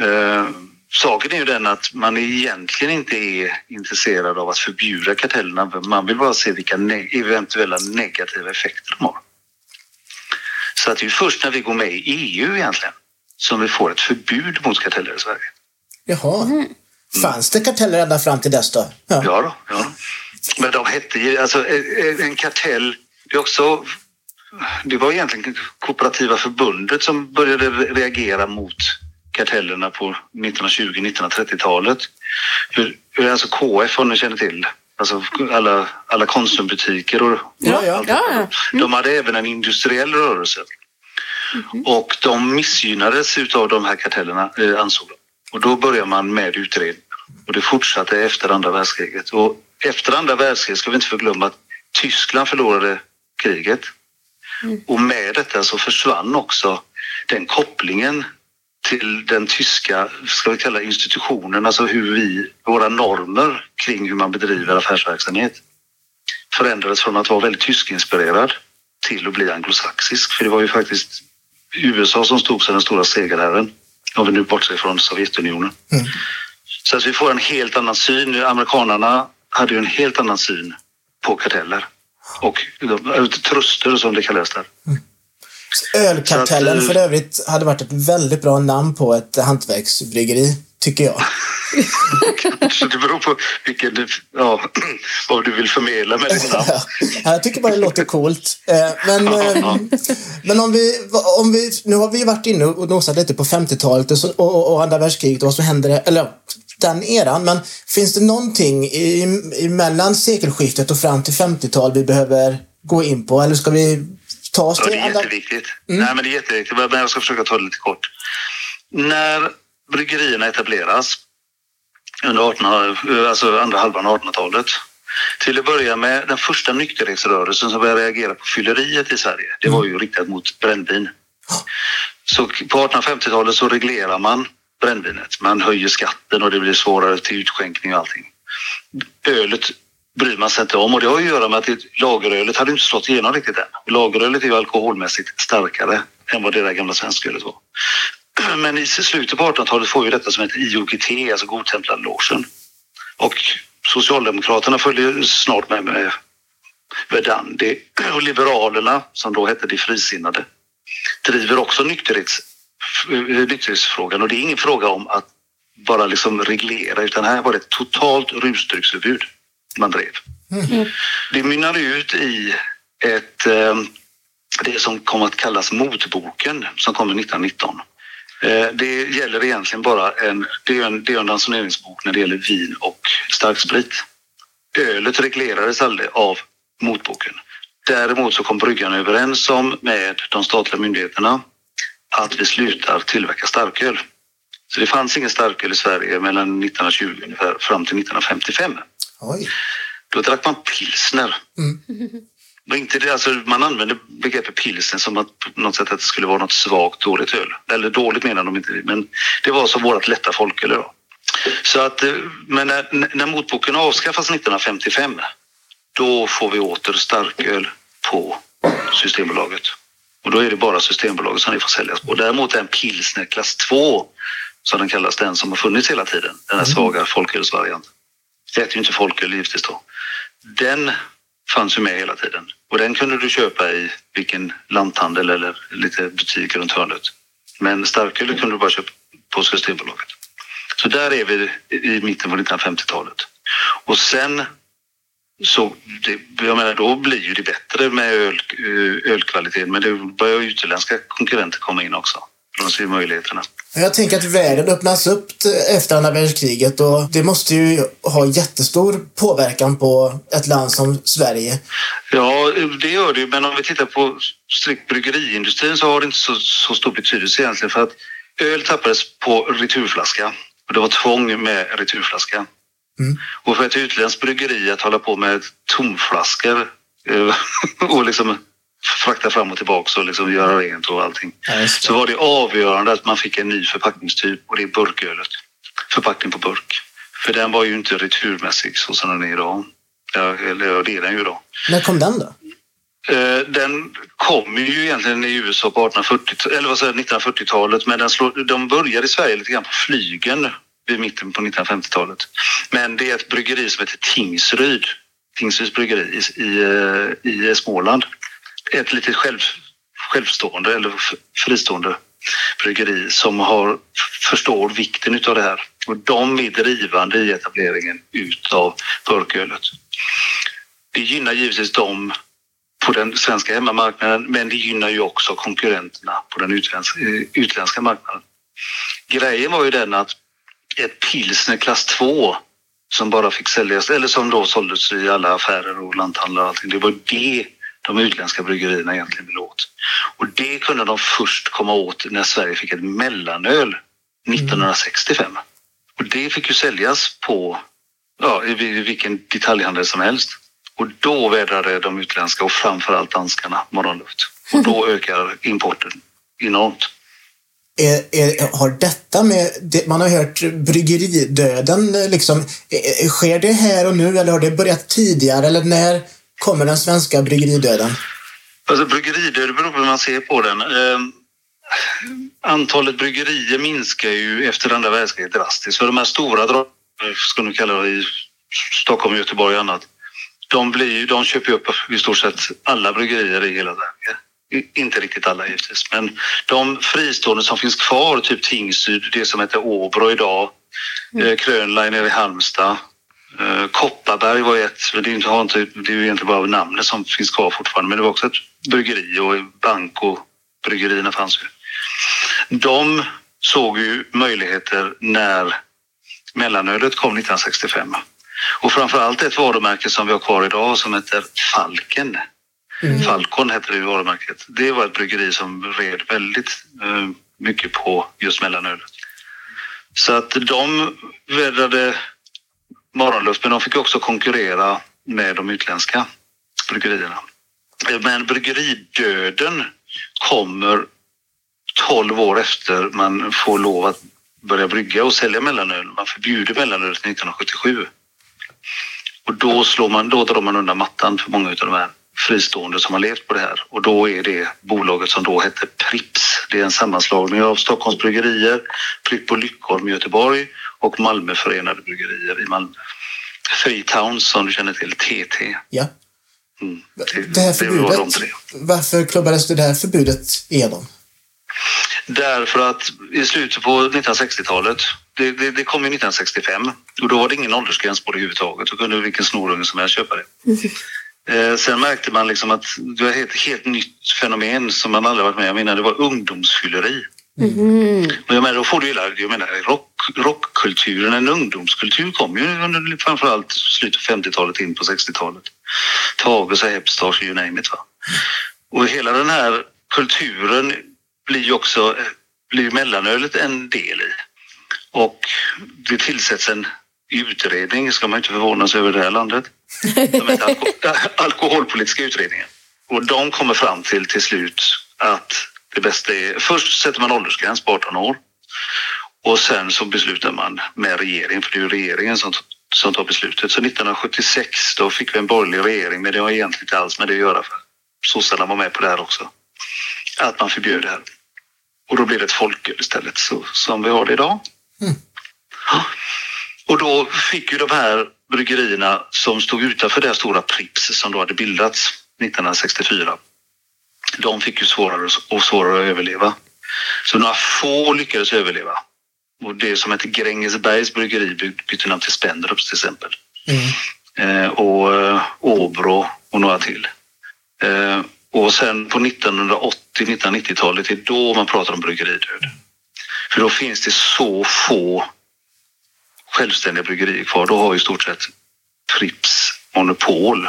Eh, saken är ju den att man egentligen inte är intresserad av att förbjuda kartellerna. Man vill bara se vilka ne eventuella negativa effekter de har. Så att det är först när vi går med i EU egentligen som vi får ett förbud mot karteller i Sverige. Jaha. Mm. Fanns det karteller ända fram till dess då? Ja, ja, då, ja. Men de hette ju, alltså en kartell, det är också det var egentligen Kooperativa förbundet som började reagera mot kartellerna på 1920-1930-talet. Hur, hur, alltså KF, om ni känner till, alltså alla, alla konsumbutiker och ja, ja. allt ja. Mm. De hade även en industriell rörelse. Mm. Och de missgynnades av de här kartellerna, eh, ansåg de. Och då börjar man med utredning. Och det fortsatte efter andra världskriget. Och efter andra världskriget ska vi inte förglömma att Tyskland förlorade kriget. Mm. Och med detta så försvann också den kopplingen till den tyska, ska vi kalla institutionen, alltså hur vi, våra normer kring hur man bedriver affärsverksamhet förändrades från att vara väldigt tyskinspirerad till att bli anglosaxisk. För det var ju faktiskt USA som stod som den stora segerherren om vi nu bortser från Sovjetunionen. Mm. Så att vi får en helt annan syn. Amerikanerna hade ju en helt annan syn på karteller och truster som det kallas där. Mm. Ölkartellen att, för övrigt hade varit ett väldigt bra namn på ett hantverksbryggeri, tycker jag. Kanske, det beror på vilken, ja, vad du vill förmedla med ditt namn. jag tycker bara det låter coolt. Eh, men, ehm, men om vi, om vi, nu har vi varit inne och nosat lite på 50-talet och, och, och andra världskriget och vad som hände, eller den eran. Men finns det någonting i, i mellan sekelskiftet och fram till 50-tal vi behöver gå in på? Eller ska vi ta oss till ja, det är jätteviktigt. Mm. Nej, men det är jätteviktigt. Men jag ska försöka ta det lite kort. När bryggerierna etableras under 1800, alltså andra halvan av 1800-talet. Till att börja med den första nykterhetsrörelsen som började reagera på fylleriet i Sverige. Det var ju riktat mot brännvin. Så på 1850-talet så reglerar man brännvinet. Man höjer skatten och det blir svårare till utskänkning och allting. Ölet bryr man sig inte om och det har att göra med att lagerölet hade inte slått igenom riktigt än. Lagerölet är ju alkoholmässigt starkare än vad det där gamla svenskölet var. Men i slutet på 1800-talet får vi detta som heter IOGT, alltså Godtemplarlogen. Och Socialdemokraterna följer snart med med Verdandi och Liberalerna, som då hette De frisinnade, driver också nykterhets, eh, nykterhetsfrågan. Och det är ingen fråga om att bara liksom reglera, utan här var det ett totalt rusdrycksförbud man drev. Mm. Det mynnade ut i ett, eh, det som kom att kallas Motboken som kom 1919. Eh, det gäller egentligen bara en, det är en, det är en ransoneringsbok när det gäller vin och starksprit. Ölet reglerades aldrig av motboken. Däremot så kom bryggarna överens om med de statliga myndigheterna att vi slutar tillverka starköl. Så det fanns ingen starköl i Sverige mellan 1920 ungefär fram till 1955. Oj. Då drack man pilsner. Mm. Inte det, alltså man använder begreppet pilsen som att på något sätt att det skulle vara något svagt dåligt öl. Eller dåligt menar de inte, men det var som vårt lätta folköl. Då. Så att, eh, men när, när motboken avskaffas 1955 då får vi åter starköl på Systembolaget. Och då är det bara Systembolaget som det får säljas på. Däremot en pilsner klass 2, som den kallas, den som har funnits hela tiden, den här svaga folkölsvarianten. Det heter ju inte folköl givetvis då. Den fanns ju med hela tiden. Och den kunde du köpa i vilken lanthandel eller lite butik runt hörnet. Men starköl kunde du bara köpa på Systembolaget. Så där är vi i mitten på 1950-talet. Och sen så, det, jag menar, då blir ju det bättre med öl, eh, ölkvaliteten men det börjar utländska konkurrenter komma in också. De ser möjligheterna. Jag tänker att världen öppnas upp efter andra världskriget och det måste ju ha jättestor påverkan på ett land som Sverige. Ja, det gör det men om vi tittar på strikt bryggeriindustrin så har det inte så, så stor betydelse egentligen för att öl tappades på returflaska och det var tvång med returflaska. Mm. Och för ett utländskt bryggeri att hålla på med tomflaskor eh, och liksom frakta fram och tillbaka och liksom göra rent och allting. Ja, så var det avgörande att man fick en ny förpackningstyp och det är burkölet. Förpackning på burk. För den var ju inte returmässig så som den är idag. Eller det är den ju idag. När kom den då? Eh, den kom ju egentligen i USA på 1840, eller vad säger 1940-talet men den slår, de började i Sverige lite grann på flygen vid mitten på 1950-talet. Men det är ett bryggeri som heter Tingsryd, Tingsryds bryggeri i, i, eh, i Småland ett litet själv, självstående eller fristående bryggeri som har, förstår vikten av det här. Och de är drivande i etableringen utav burkölet. Det gynnar givetvis dem på den svenska hemmamarknaden men det gynnar ju också konkurrenterna på den utländska, eh, utländska marknaden. Grejen var ju den att ett pilsner klass 2 som bara fick säljas, eller som då såldes i alla affärer och lanthandlar och allting, det var det de utländska bryggerierna egentligen vill åt. Och det kunde de först komma åt när Sverige fick ett mellanöl 1965. Mm. Och det fick ju säljas på ja, i vilken detaljhandel som helst. Och då vädrade de utländska och framförallt danskarna morgonluft. Och då ökar importen enormt. Är, är, har detta med, man har hört bryggeridöden liksom, sker det här och nu eller har det börjat tidigare eller när kommer den svenska bryggeridöden? Alltså bryggeridöden beror på hur man ser på den. Eh, antalet bryggerier minskar ju efter andra världskriget drastiskt. För de här stora drakarna, ska nu kalla det i Stockholm, Göteborg och annat, de, blir, de köper upp i stort sett alla bryggerier i hela Sverige. Inte riktigt alla givetvis, men de fristående som finns kvar, typ Tingsryd, det som heter Åbro idag, mm. Eh, Krönline nere i Halmstad, Kopparberg var ett, det är, inte, har inte, det är ju egentligen bara namnet som finns kvar fortfarande, men det var också ett bryggeri och bank och bryggerierna fanns ju. De såg ju möjligheter när mellanölet kom 1965. Och framför allt ett varumärke som vi har kvar idag som heter Falken. Mm. Falcon hette det varumärket. Det var ett bryggeri som red väldigt eh, mycket på just mellanölet. Så att de vädrade morgonluft, men de fick också konkurrera med de utländska bryggerierna. Men bryggeridöden kommer 12 år efter man får lov att börja brygga och sälja mellanöl. Man förbjuder mellanölet 1977. Och då, slår man, då drar man undan mattan för många av de här fristående som har levt på det här. Och då är det bolaget som då hette Prips. Det är en sammanslagning av Stockholms bryggerier, Pripp och Lyckholm i Göteborg och Malmö förenade bryggerier i Malmö. Three Towns som du känner till, TT. Ja. Mm. Det, det här förbudet, det varför klubbades det här förbudet igenom? Därför att i slutet på 1960-talet, det, det, det, kom ju 1965 och då var det ingen åldersgräns på det överhuvudtaget. Då kunde vilken snorunge som helst köpa det. Eh, sen märkte man liksom att det var ett helt nytt fenomen som man aldrig varit med om innan. Det var ungdomsfylleri. Mm. jag menar, då får du hela, jag menar, rock, rockkulturen, en ungdomskultur kom ju under framförallt slutet av 50-talet in på 60-talet. Tages och Hepstars, you name it. Va? Och hela den här kulturen blir ju också, blir mellanölet en del i. Och det tillsätts en utredning, ska man inte förvånas över det här landet. De heter alko alkoholpolitiska utredningen. Och de kommer fram till till slut att det bästa är, först sätter man åldersgräns på 18 år och sen så beslutar man med regeringen, för det är ju regeringen som, som tar beslutet. Så 1976 då fick vi en borgerlig regering, men det har egentligen inte alls med det att göra för sossarna var med på det här också. att man förbjöd det här. Och då blev det ett folköl istället, så, som vi har det idag. Ja. Och då fick ju de här bryggerierna som stod utanför det stora Pripps som då hade bildats 1964. De fick ju svårare och svårare att överleva. Så några få lyckades överleva. Och det som heter Grängesbergs bryggeri bytte namn till Spendrups till exempel. Eh, och eh, Åbro och några till. Eh, och sen på 1980-1990-talet är då man pratar om bryggeridöd. För då finns det så få självständiga bryggerier kvar. Då har ju i stort sett Pripps monopol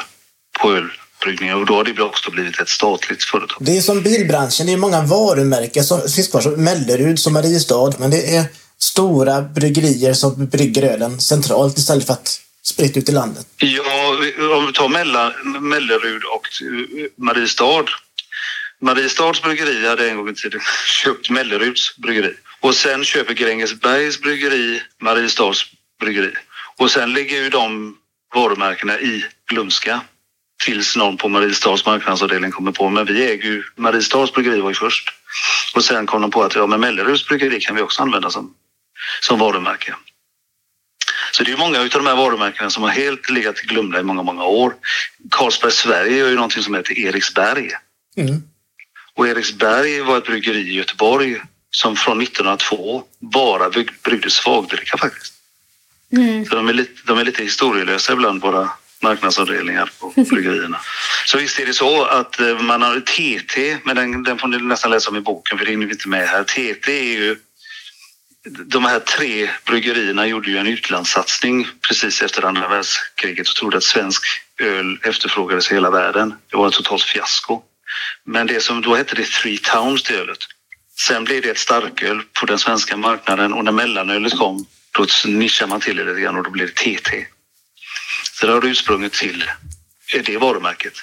på ölbryggningar och då har det också blivit ett statligt företag. Det är som bilbranschen, det är många varumärken som finns kvar, som Mellerud, som Mariestad, men det är stora bryggerier som brygger ölen centralt istället för att spritt ut i landet. Ja, om vi tar Mella, Mellerud och eh, Mariestad. Mariestads bryggeri hade en gång i tiden köpt Melleruds bryggeri. Och sen köper Grängesbergs bryggeri Mariestads bryggeri. Och sen ligger ju de varumärkena i glömska tills någon på Mariestads marknadsavdelning kommer på. Men vi äger ju Mariestads bryggeri var ju först. Och sen kom de på att ja, men Melleruds bryggeri kan vi också använda som, som varumärke. Så det är många av de här varumärkena som har helt legat glömda i många, många år. Carlsberg Sverige gör ju någonting som heter Eriksberg. Mm. Och Eriksberg var ett bryggeri i Göteborg som från 1902 bara bryggde svagdricka faktiskt. Så de är, lite, de är lite historielösa ibland, våra marknadsavdelningar på bryggerierna. Så visst är det så att eh, man har TT, men den, den får ni nästan läsa om i boken för det hinner vi inte med här. TT är ju de här tre bryggerierna gjorde ju en utlandssatsning precis efter andra världskriget och trodde att svensk öl efterfrågades i hela världen. Det var ett totalt fiasko. Men det som då hette det Three Towns till ölet. Sen blev det ett starköl på den svenska marknaden och när mellanölet kom då nischade man till det lite grann och då blev det TT. Så det har ursprunget till det varumärket.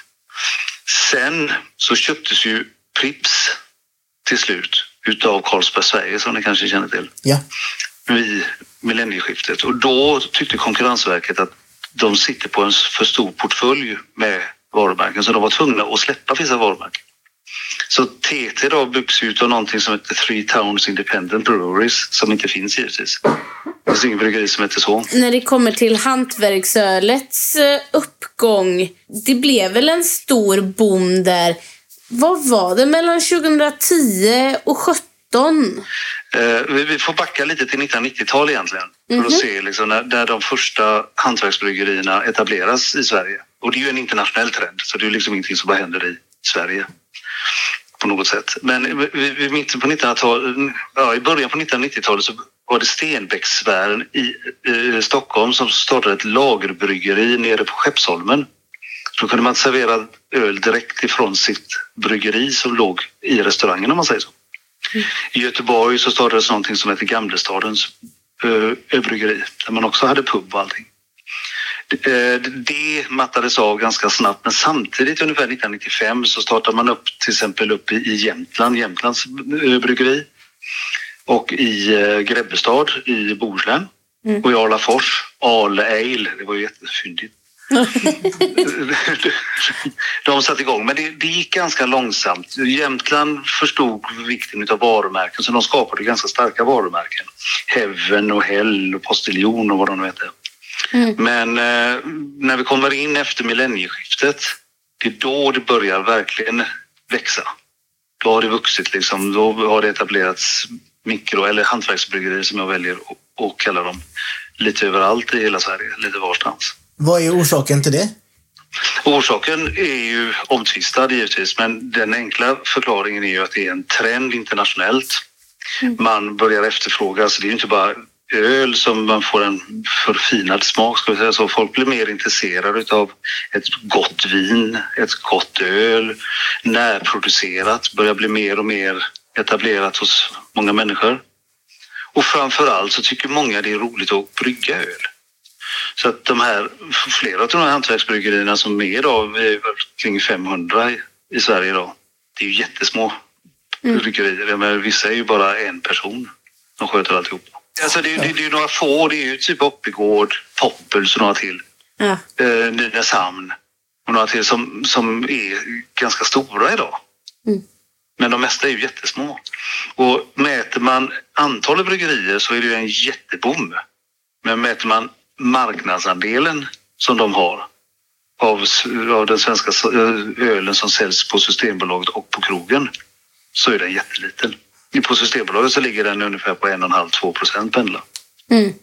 Sen så köptes ju Pripps till slut utav Carlsberg Sverige som ni kanske känner till Ja. vid millennieskiftet. Och då tyckte Konkurrensverket att de sitter på en för stor portfölj med varumärken så de var tvungna att släppa vissa varumärken. Så TT då byggs ut av någonting som heter Three Towns Independent Breweries som inte finns givetvis. Det finns ingen bryggeri som heter så. När det kommer till hantverksölets eh, uppgång, det blev väl en stor boom där. Vad var det mellan 2010 och 2017? Eh, vi, vi får backa lite till 1990-tal egentligen för att se liksom, när, när de första hantverksbryggerierna etableras i Sverige. Och det är ju en internationell trend, så det är liksom ingenting som bara händer i Sverige på något sätt. Men vid, mitten på 1900-talet, ja, i början på 1990-talet så var det Stenbeckssfären i eh, Stockholm som startade ett lagerbryggeri nere på Skeppsholmen. Då kunde man servera öl direkt ifrån sitt bryggeri som låg i restaurangen om man säger så. I Göteborg så startades någonting som heter Gamlestadens eh, bryggeri där man också hade pub och allting. Det, eh, det mattades av ganska snabbt men samtidigt ungefär 1995 så startade man upp till exempel upp i Jämtland, Jämtlands eh, bryggeri och i eh, Grebbestad i Bohuslän och i Arlafors, Ale Ale, det var ju jättefyndigt. De satte igång, men det, det gick ganska långsamt. Jämtland förstod vikten av varumärken så de skapade ganska starka varumärken. Heaven och Hell och Postiljon och vad de nu heter. Men eh, när vi kommer in efter millennieskiftet, det är då det börjar verkligen växa. Då har det vuxit liksom, då har det etablerats mikro eller hantverksbryggerier som jag väljer att- kalla dem lite överallt i hela Sverige, lite varstans. Vad är orsaken till det? Orsaken är ju omtvistad givetvis, men den enkla förklaringen är ju att det är en trend internationellt. Man börjar efterfråga, alltså det är ju inte bara öl som man får en förfinad smak, ska vi säga så. Folk blir mer intresserade av ett gott vin, ett gott öl, närproducerat, börjar bli mer och mer etablerat hos många människor. Och framför allt så tycker många det är roligt att brygga öl. Så att de här, flera av de här hantverksbryggerierna som är idag, vi är kring 500 i, i Sverige idag. Det är ju jättesmå bryggerier. Men vissa är ju bara en person som sköter alltihop. Alltså det, det, det är några få, det är ju typ Oppigård, Poppels och några till. Ja. Eh, Nynäshamn och några till som, som är ganska stora idag. Men de mesta är ju jättesmå. Och mäter man antalet bryggerier så är det ju en jätteboom. Men mäter man marknadsandelen som de har av, av den svenska ölen som säljs på Systembolaget och på krogen så är den jätteliten. På Systembolaget så ligger den ungefär på 1,5-2 procent pendlar. Mm.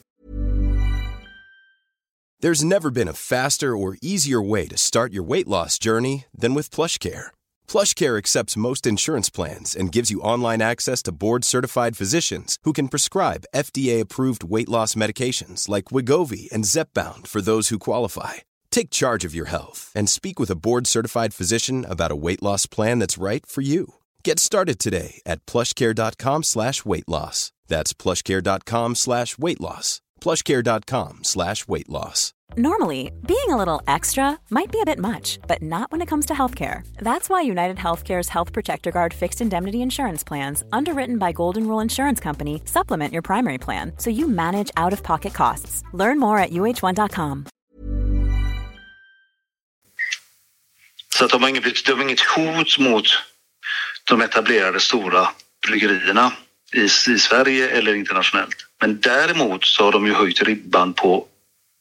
There's never been a faster or easier way to start your weight loss journey than with PlushCare. PlushCare accepts most insurance plans and gives you online access to board-certified physicians who can prescribe FDA-approved weight loss medications like Wigovi and Zepbound for those who qualify. Take charge of your health and speak with a board-certified physician about a weight loss plan that's right for you. Get started today at plushcare.com slash weight loss. That's plushcare.com slash weight loss. plushcare.com slash weight loss. Normally, being a little extra might be a bit much, but not when it comes to healthcare. That's why United Healthcare's Health Protector Guard fixed indemnity insurance plans, underwritten by Golden Rule Insurance Company, supplement your primary plan so you manage out-of-pocket costs. Learn more at uh1.com. Så att de, har inget, er de har er inget hot mot de etablerade stora bryggerierna i, i Sverige eller internationellt. Men däremot så har de ju höjt ribban på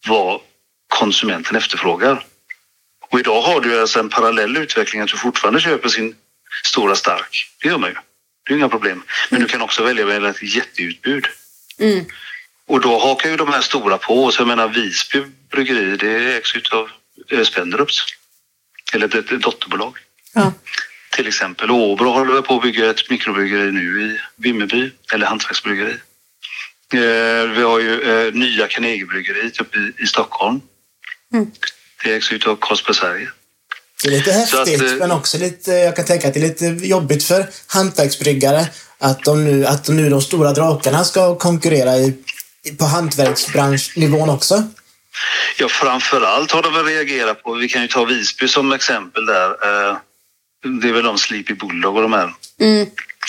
vad konsumenten efterfrågar. Och idag har du alltså en parallell utveckling att du fortfarande köper sin stora stark. Det gör man ju. Det är inga problem. Men du kan också välja mellan ett jätteutbud. Mm. Och då hakar ju de här stora på. Så jag menar Visby bryggeri, det ägs av Spenderups. Eller ett, ett dotterbolag. Ja. Till exempel Åbro håller på att bygga ett mikrobryggeri nu i Vimmerby, eller hantverksbryggeri. Eh, vi har ju eh, nya Carnegiebryggeriet uppe i, i Stockholm. Mm. Det ägs ut av Carlsberg Sverige. Det är lite Så att, häftigt, eh, men också lite, jag kan tänka att det är lite jobbigt för hantverksbryggare att de nu, att de, nu de stora drakarna ska konkurrera i, i- på hantverksbranschnivån också. Ja, framför allt har de väl reagerat på, vi kan ju ta Visby som exempel där. Det är väl de Sleepy Bulldog och de här. Mm.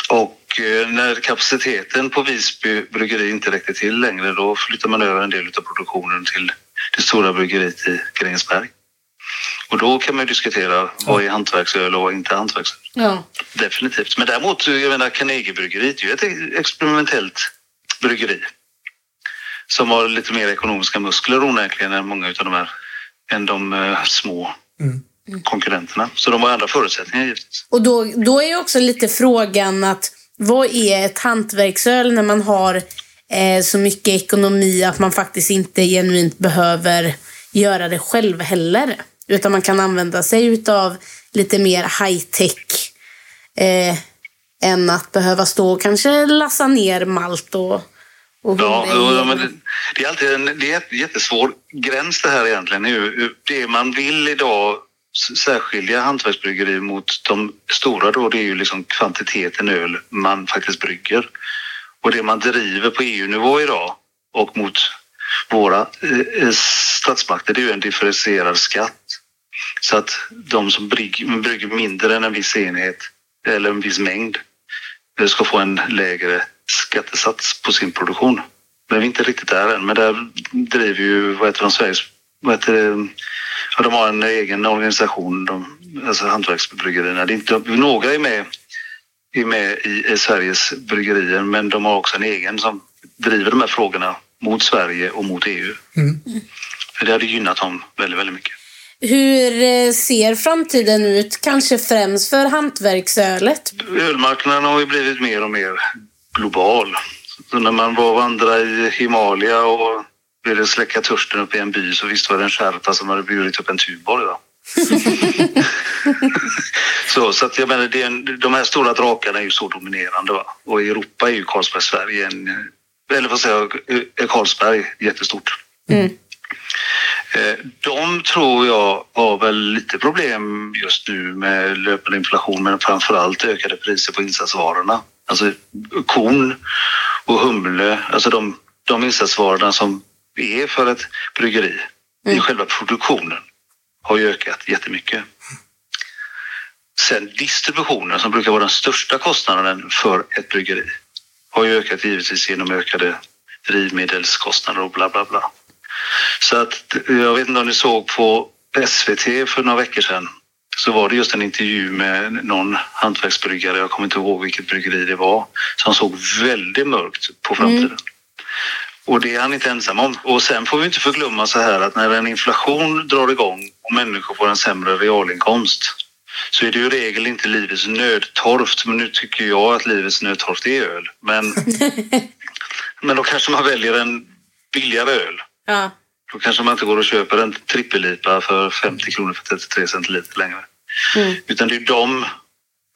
Och eh, när kapaciteten på Visby bryggeri inte räckte till längre då flyttar man över en del av produktionen till det stora bryggeriet i Grängesberg. Och då kan man ju diskutera vad är hantverksöl och vad är inte hantverksöl. Ja. Definitivt. Men däremot, jag menar Carnegiebryggeriet är ju ett experimentellt bryggeri. Som har lite mer ekonomiska muskler onekligen än många av de här, än de eh, små konkurrenterna. Så de har andra förutsättningar givetvis. Och då, då är ju också lite frågan att vad är ett hantverksöl när man har eh, så mycket ekonomi att man faktiskt inte genuint behöver göra det själv heller. Utan man kan använda sig utav lite mer high-tech eh, än att behöva stå och kanske lassa ner malt och, och Ja, ja, men det, det är alltid en det är jättesvår gräns det här egentligen. Hur- Det man vill idag särskilja hantverksbryggeri mot de stora då, det är ju liksom kvantiteten öl man faktiskt brygger. Och det man driver på EU-nivå idag och mot våra eh, eh, statsmakter, det är ju en differentierad skatt. Så att de som brygger, brygger mindre än en viss enhet eller en viss mängd eh, ska få en lägre skattesats på sin produktion. Men vi är inte riktigt där än. Men där driver ju, vad heter de, Sveriges, vad heter det, ja, de har en egen organisation, de, alltså hantverksbryggerierna. Det är inte, några är med, är med i, i Sveriges bryggerier, men de har också en egen som driver de här frågorna mot Sverige och mot EU. För det hade gynnat dem väldigt, väldigt mycket. Hur eh, ser framtiden ut? Kanske främst för hantverksölet? Ölmarknaden har ju blivit mer och mer global. Så när man var och vandrade i Himalaya och ville släcka törsten uppe i en by så visst var det en skärta som hade burit upp en Tuborg. Va? så, så att jag menar, det är en, de här stora drakarna är ju så dominerande. Va? Och i Europa är ju Carlsberg Sverige en, eller vad säger jag, är Carlsberg jättestort. Mm. Eh, De tror jag har väl lite problem just nu med löpande inflation men framförallt ökade priser på insatsvarorna. Alltså korn och humle, alltså de, de insatsvarorna som är för ett bryggeri i själva produktionen har ju ökat jättemycket. Sen distributionen som brukar vara den största kostnaden för ett bryggeri har ju ökat givetvis genom ökade drivmedelskostnader och bla bla bla. Så att jag vet inte om ni såg på SVT för några veckor sedan så var det just en intervju med någon hantverksbryggare, jag kommer inte ihåg vilket bryggeri det var, som såg väldigt mörkt på framtiden. Och det är han inte ensam om. Och sen får vi inte förglömma så här att när en inflation drar igång och människor får en sämre realinkomst så är det ju i regel inte livets nödtorft. Men nu tycker jag att livets nödtorft är öl. Men, men då kanske man väljer en billigare öl. Ja. Då kanske man inte går och köper en trippellipa för 50 kronor för 33 centiliter längre. Utan det är de,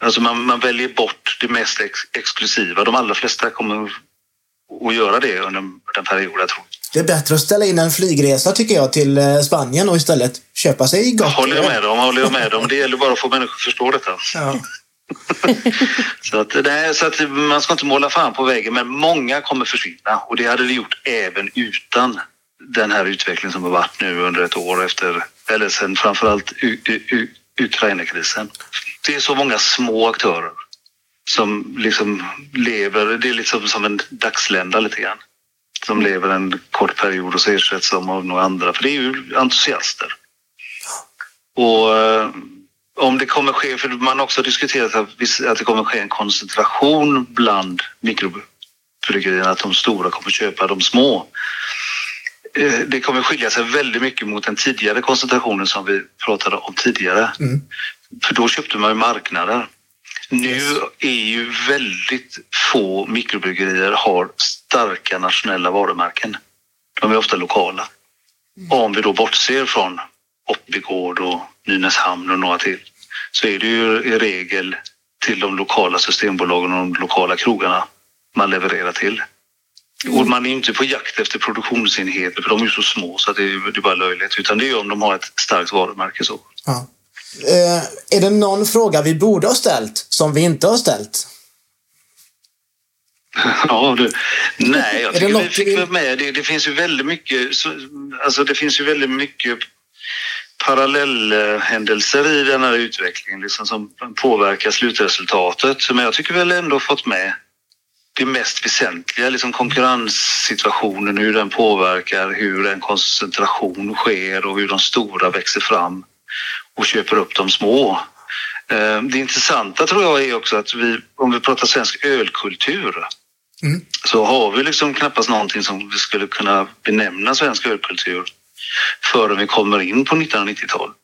alltså man, man väljer bort det mest ex, exklusiva. De allra flesta kommer att göra det under den perioden, jag tror. Det är bättre att ställa in en flygresa tycker jag till eh, Spanien och istället köpa sig gott. Håller jag med dem, håller jag med dem. Det gäller bara att få människor att förstå detta. Ja. Så att, nej, så att man ska inte måla fan på väggen, men många kommer försvinna. Och det hade det gjort även utan den här utvecklingen som har varit nu under ett år efter, eller sen framförallt Ukraina-krisen. Det är så många små aktörer som liksom lever, det är liksom som en dagslända lite grann. Som lever en kort period och så ersätts de av några andra, för det är ju entusiaster. Och eh, om det kommer ske, för man har också diskuterat att det kommer ske en koncentration bland mikrobryggerierna, att de stora kommer köpa de små. Eh, Det kommer skilja sig väldigt mycket mot den tidigare koncentrationen som vi pratade om tidigare. För då köpte man ju marknader. Nu är ju väldigt få mikrobryggerier har starka nationella varumärken. De är ofta lokala. Om vi då bortser från Oppigård och Nynäshamn och några till så är det ju i regel till de lokala systembolagen och de lokala krogarna man levererar till. Och man är inte på jakt efter produktionsenheter för de är ju så små så att det är, det är bara löjligt. Utan det är om de har ett starkt varumärke så. Ja. Eh, är det någon fråga vi borde ha ställt som vi inte har ställt? Ja, du. Nej, jag tycker vi fick vara med. Det, det finns ju väldigt mycket, så, alltså det finns ju väldigt mycket parallellhändelser i den här utvecklingen liksom, som påverkar slutresultatet. Men jag tycker väl ändå fått med det mest väsentliga, liksom konkurrenssituationen, hur den påverkar, hur en koncentration sker och hur de stora växer fram och köper upp de små. Eh, Det intressanta tror jag är också att vi, om vi pratar svensk ölkultur, så har vi liksom knappast någonting som vi skulle kunna benämna svensk ölkultur förrän vi kommer in på 1990-talet.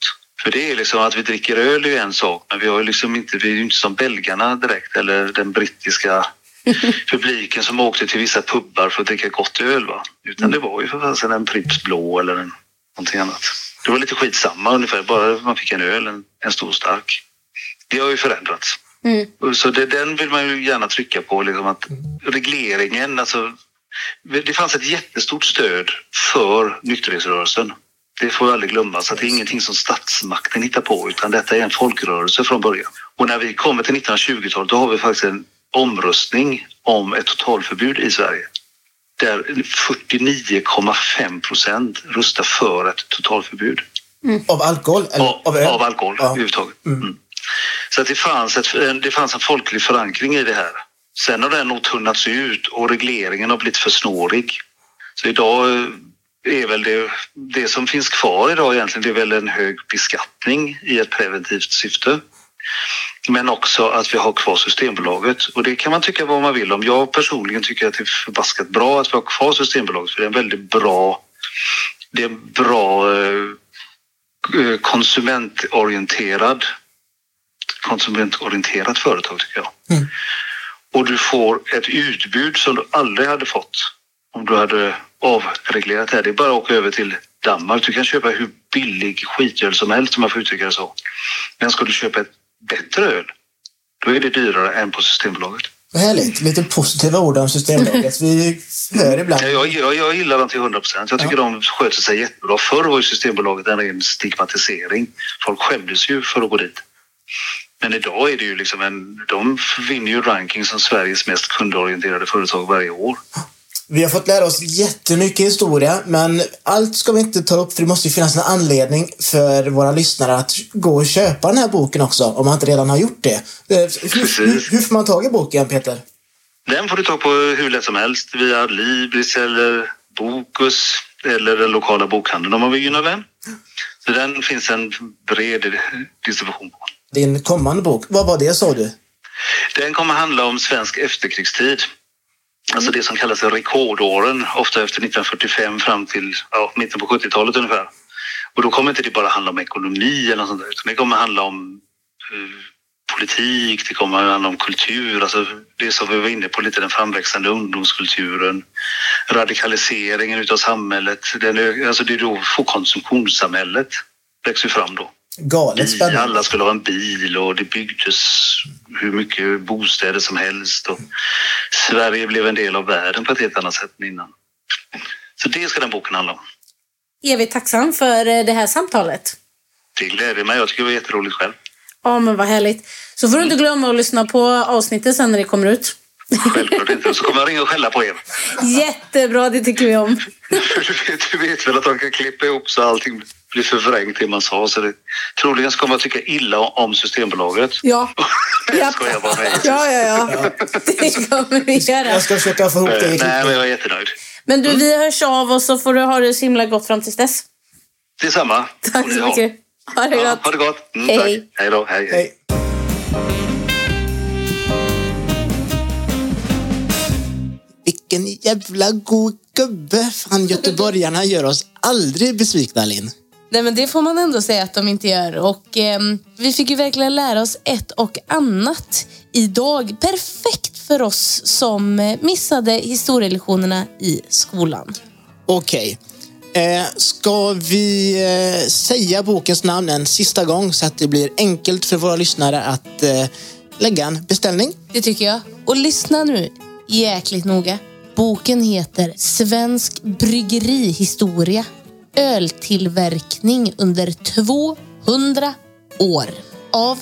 För det är liksom att vi dricker öl är ju en sak, men vi har ju liksom inte, vi är ju inte som belgarna direkt eller den brittiska publiken som åkte till vissa pubbar för att dricka gott öl. Va? Utan det var ju för fasen en Pripps blå eller en, någonting annat. Det var lite skitsamma ungefär, bara man fick en öl, en, en stor stark. Det har ju förändrats. Så det, den vill man ju gärna trycka på, liksom att regleringen, alltså det fanns ett jättestort stöd för nykterhetsrörelsen. Det får aldrig glömma. Så att det är ingenting som statsmakten hittar på utan detta är en folkrörelse från början. Och när vi kommer till 1920-talet då har vi faktiskt en omröstning om ett totalförbud i Sverige. Där 49,5 procent röstar för ett totalförbud. Av alkohol? Eller Av, av av alkohol Ja. överhuvudtaget. Mm. Så att det, fanns ett, det fanns en folklig förankring i det här. Sen har den nog tunnats ut och regleringen har blivit för snårig. Så idag eh, är väl det, det som finns kvar idag egentligen det är väl en hög beskattning i ett preventivt syfte. Men också att vi har kvar Systembolaget. Och det kan man tycka vad man vill om. Jag personligen tycker att det är förbaskat bra att vi har kvar Systembolaget för det är en väldigt bra det är en bra eh, eh, konsumentorienterad konsumentorienterat företag tycker jag. Och du får ett utbud som du aldrig hade fått om du hade avreglerat det här. Det är bara att åka över till Danmark. Du kan köpa hur billig skitöl som helst om man får uttrycka det så. Men ska du köpa ett bättre öl, då är det dyrare än på Systembolaget. Vad härligt. Lite positiva ord om Systembolaget. Vi hör ibland. Ja, Jag, jag, jag gillar dem till 100 procent. Jag tycker de sköter sig jättebra. Förr var ju Systembolaget en ren stigmatisering. Folk skämdes ju för att gå dit. Men idag är det ju liksom en... De vinner ju ranking som Sveriges mest kundorienterade företag varje år. Vi har fått lära oss jättemycket historia, men allt ska vi inte ta upp för det måste ju finnas en anledning för våra lyssnare att gå och köpa den här boken också, om man inte redan har gjort det. Eh, Hur, hur, hur får man tag i boken, Peter? Den får du ta på hur lätt som helst via Libris eller Bokus eller den lokala bokhandeln om man vill gynna den. Så den finns en bred distribution på. Din kommande bok, vad var det sa du? Den kommer handla om svensk efterkrigstid. Alltså det som kallas rekordåren, ofta efter 1945 fram till ja, mitten på 70-talet ungefär. Och då kommer inte det bara handla om ekonomi eller något sånt där, utan det kommer handla om eh, politik, det kommer handla om kultur, alltså det som vi var inne på lite, den framväxande ungdomskulturen, radikaliseringen utav samhället, den, alltså det är då får konsumtionssamhället växer fram då. Galet spännande. alla skulle ha en bil och det byggdes hur mycket bostäder som helst. Och Sverige blev en del av världen på ett helt annat sätt än innan. Så det ska den boken handla om. Evigt tacksam för eh, det här samtalet. Det gläder mig. Jag tycker det var jätteroligt själv. Ja, men vad härligt. Så får du inte glömma att lyssna på avsnittet sen när det kommer ut. Självklart inte. Så kommer jag ringa och skälla på er. Jättebra, det tycker vi om. Du vet, du vet väl att de kan klippa ihop så allting blir förvrängt det man sa. Så det, troligen så kommer jag tycka illa om Systembolaget. Ja. Jag skojar bara med er. Ja, ja, ja. Det kommer vi göra. Jag ska försöka få ihop det i Nej, men jag är jättenöjd. Men du, vi hörs av och så får du ha det så himla gott fram tills dess. Detsamma. Tack så mycket. Ha det Ja, gott. ha det gott. Mm, Hej. Tack. Hej då. Hej, hej. Hej. Vilken jävla god gubbe. Fan, göteborgarna gör oss aldrig besvikna, Linn. Nej, men det får man ändå säga att de inte gör. Och ehm, Vi fick ju verkligen lära oss ett och annat idag. Perfekt för oss som eh, missade historielektionerna i skolan. Okej. Eh, ska vi eh, säga bokens namn en sista gång så att det blir enkelt för våra lyssnare att eh, lägga en beställning? Det tycker jag. Och lyssna nu jäkligt noga. Boken heter Svensk bryggerihistoria. Öltillverkning under 200 år. Av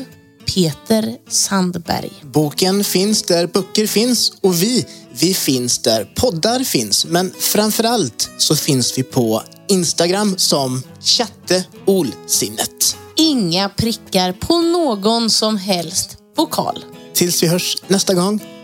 Peter Sandberg. Boken finns där böcker finns och vi, vi finns där poddar finns. Men framförallt så finns vi på Instagram som Chatte Olsinnet. Inga prickar på någon som helst vokal. Tills vi hörs nästa gång.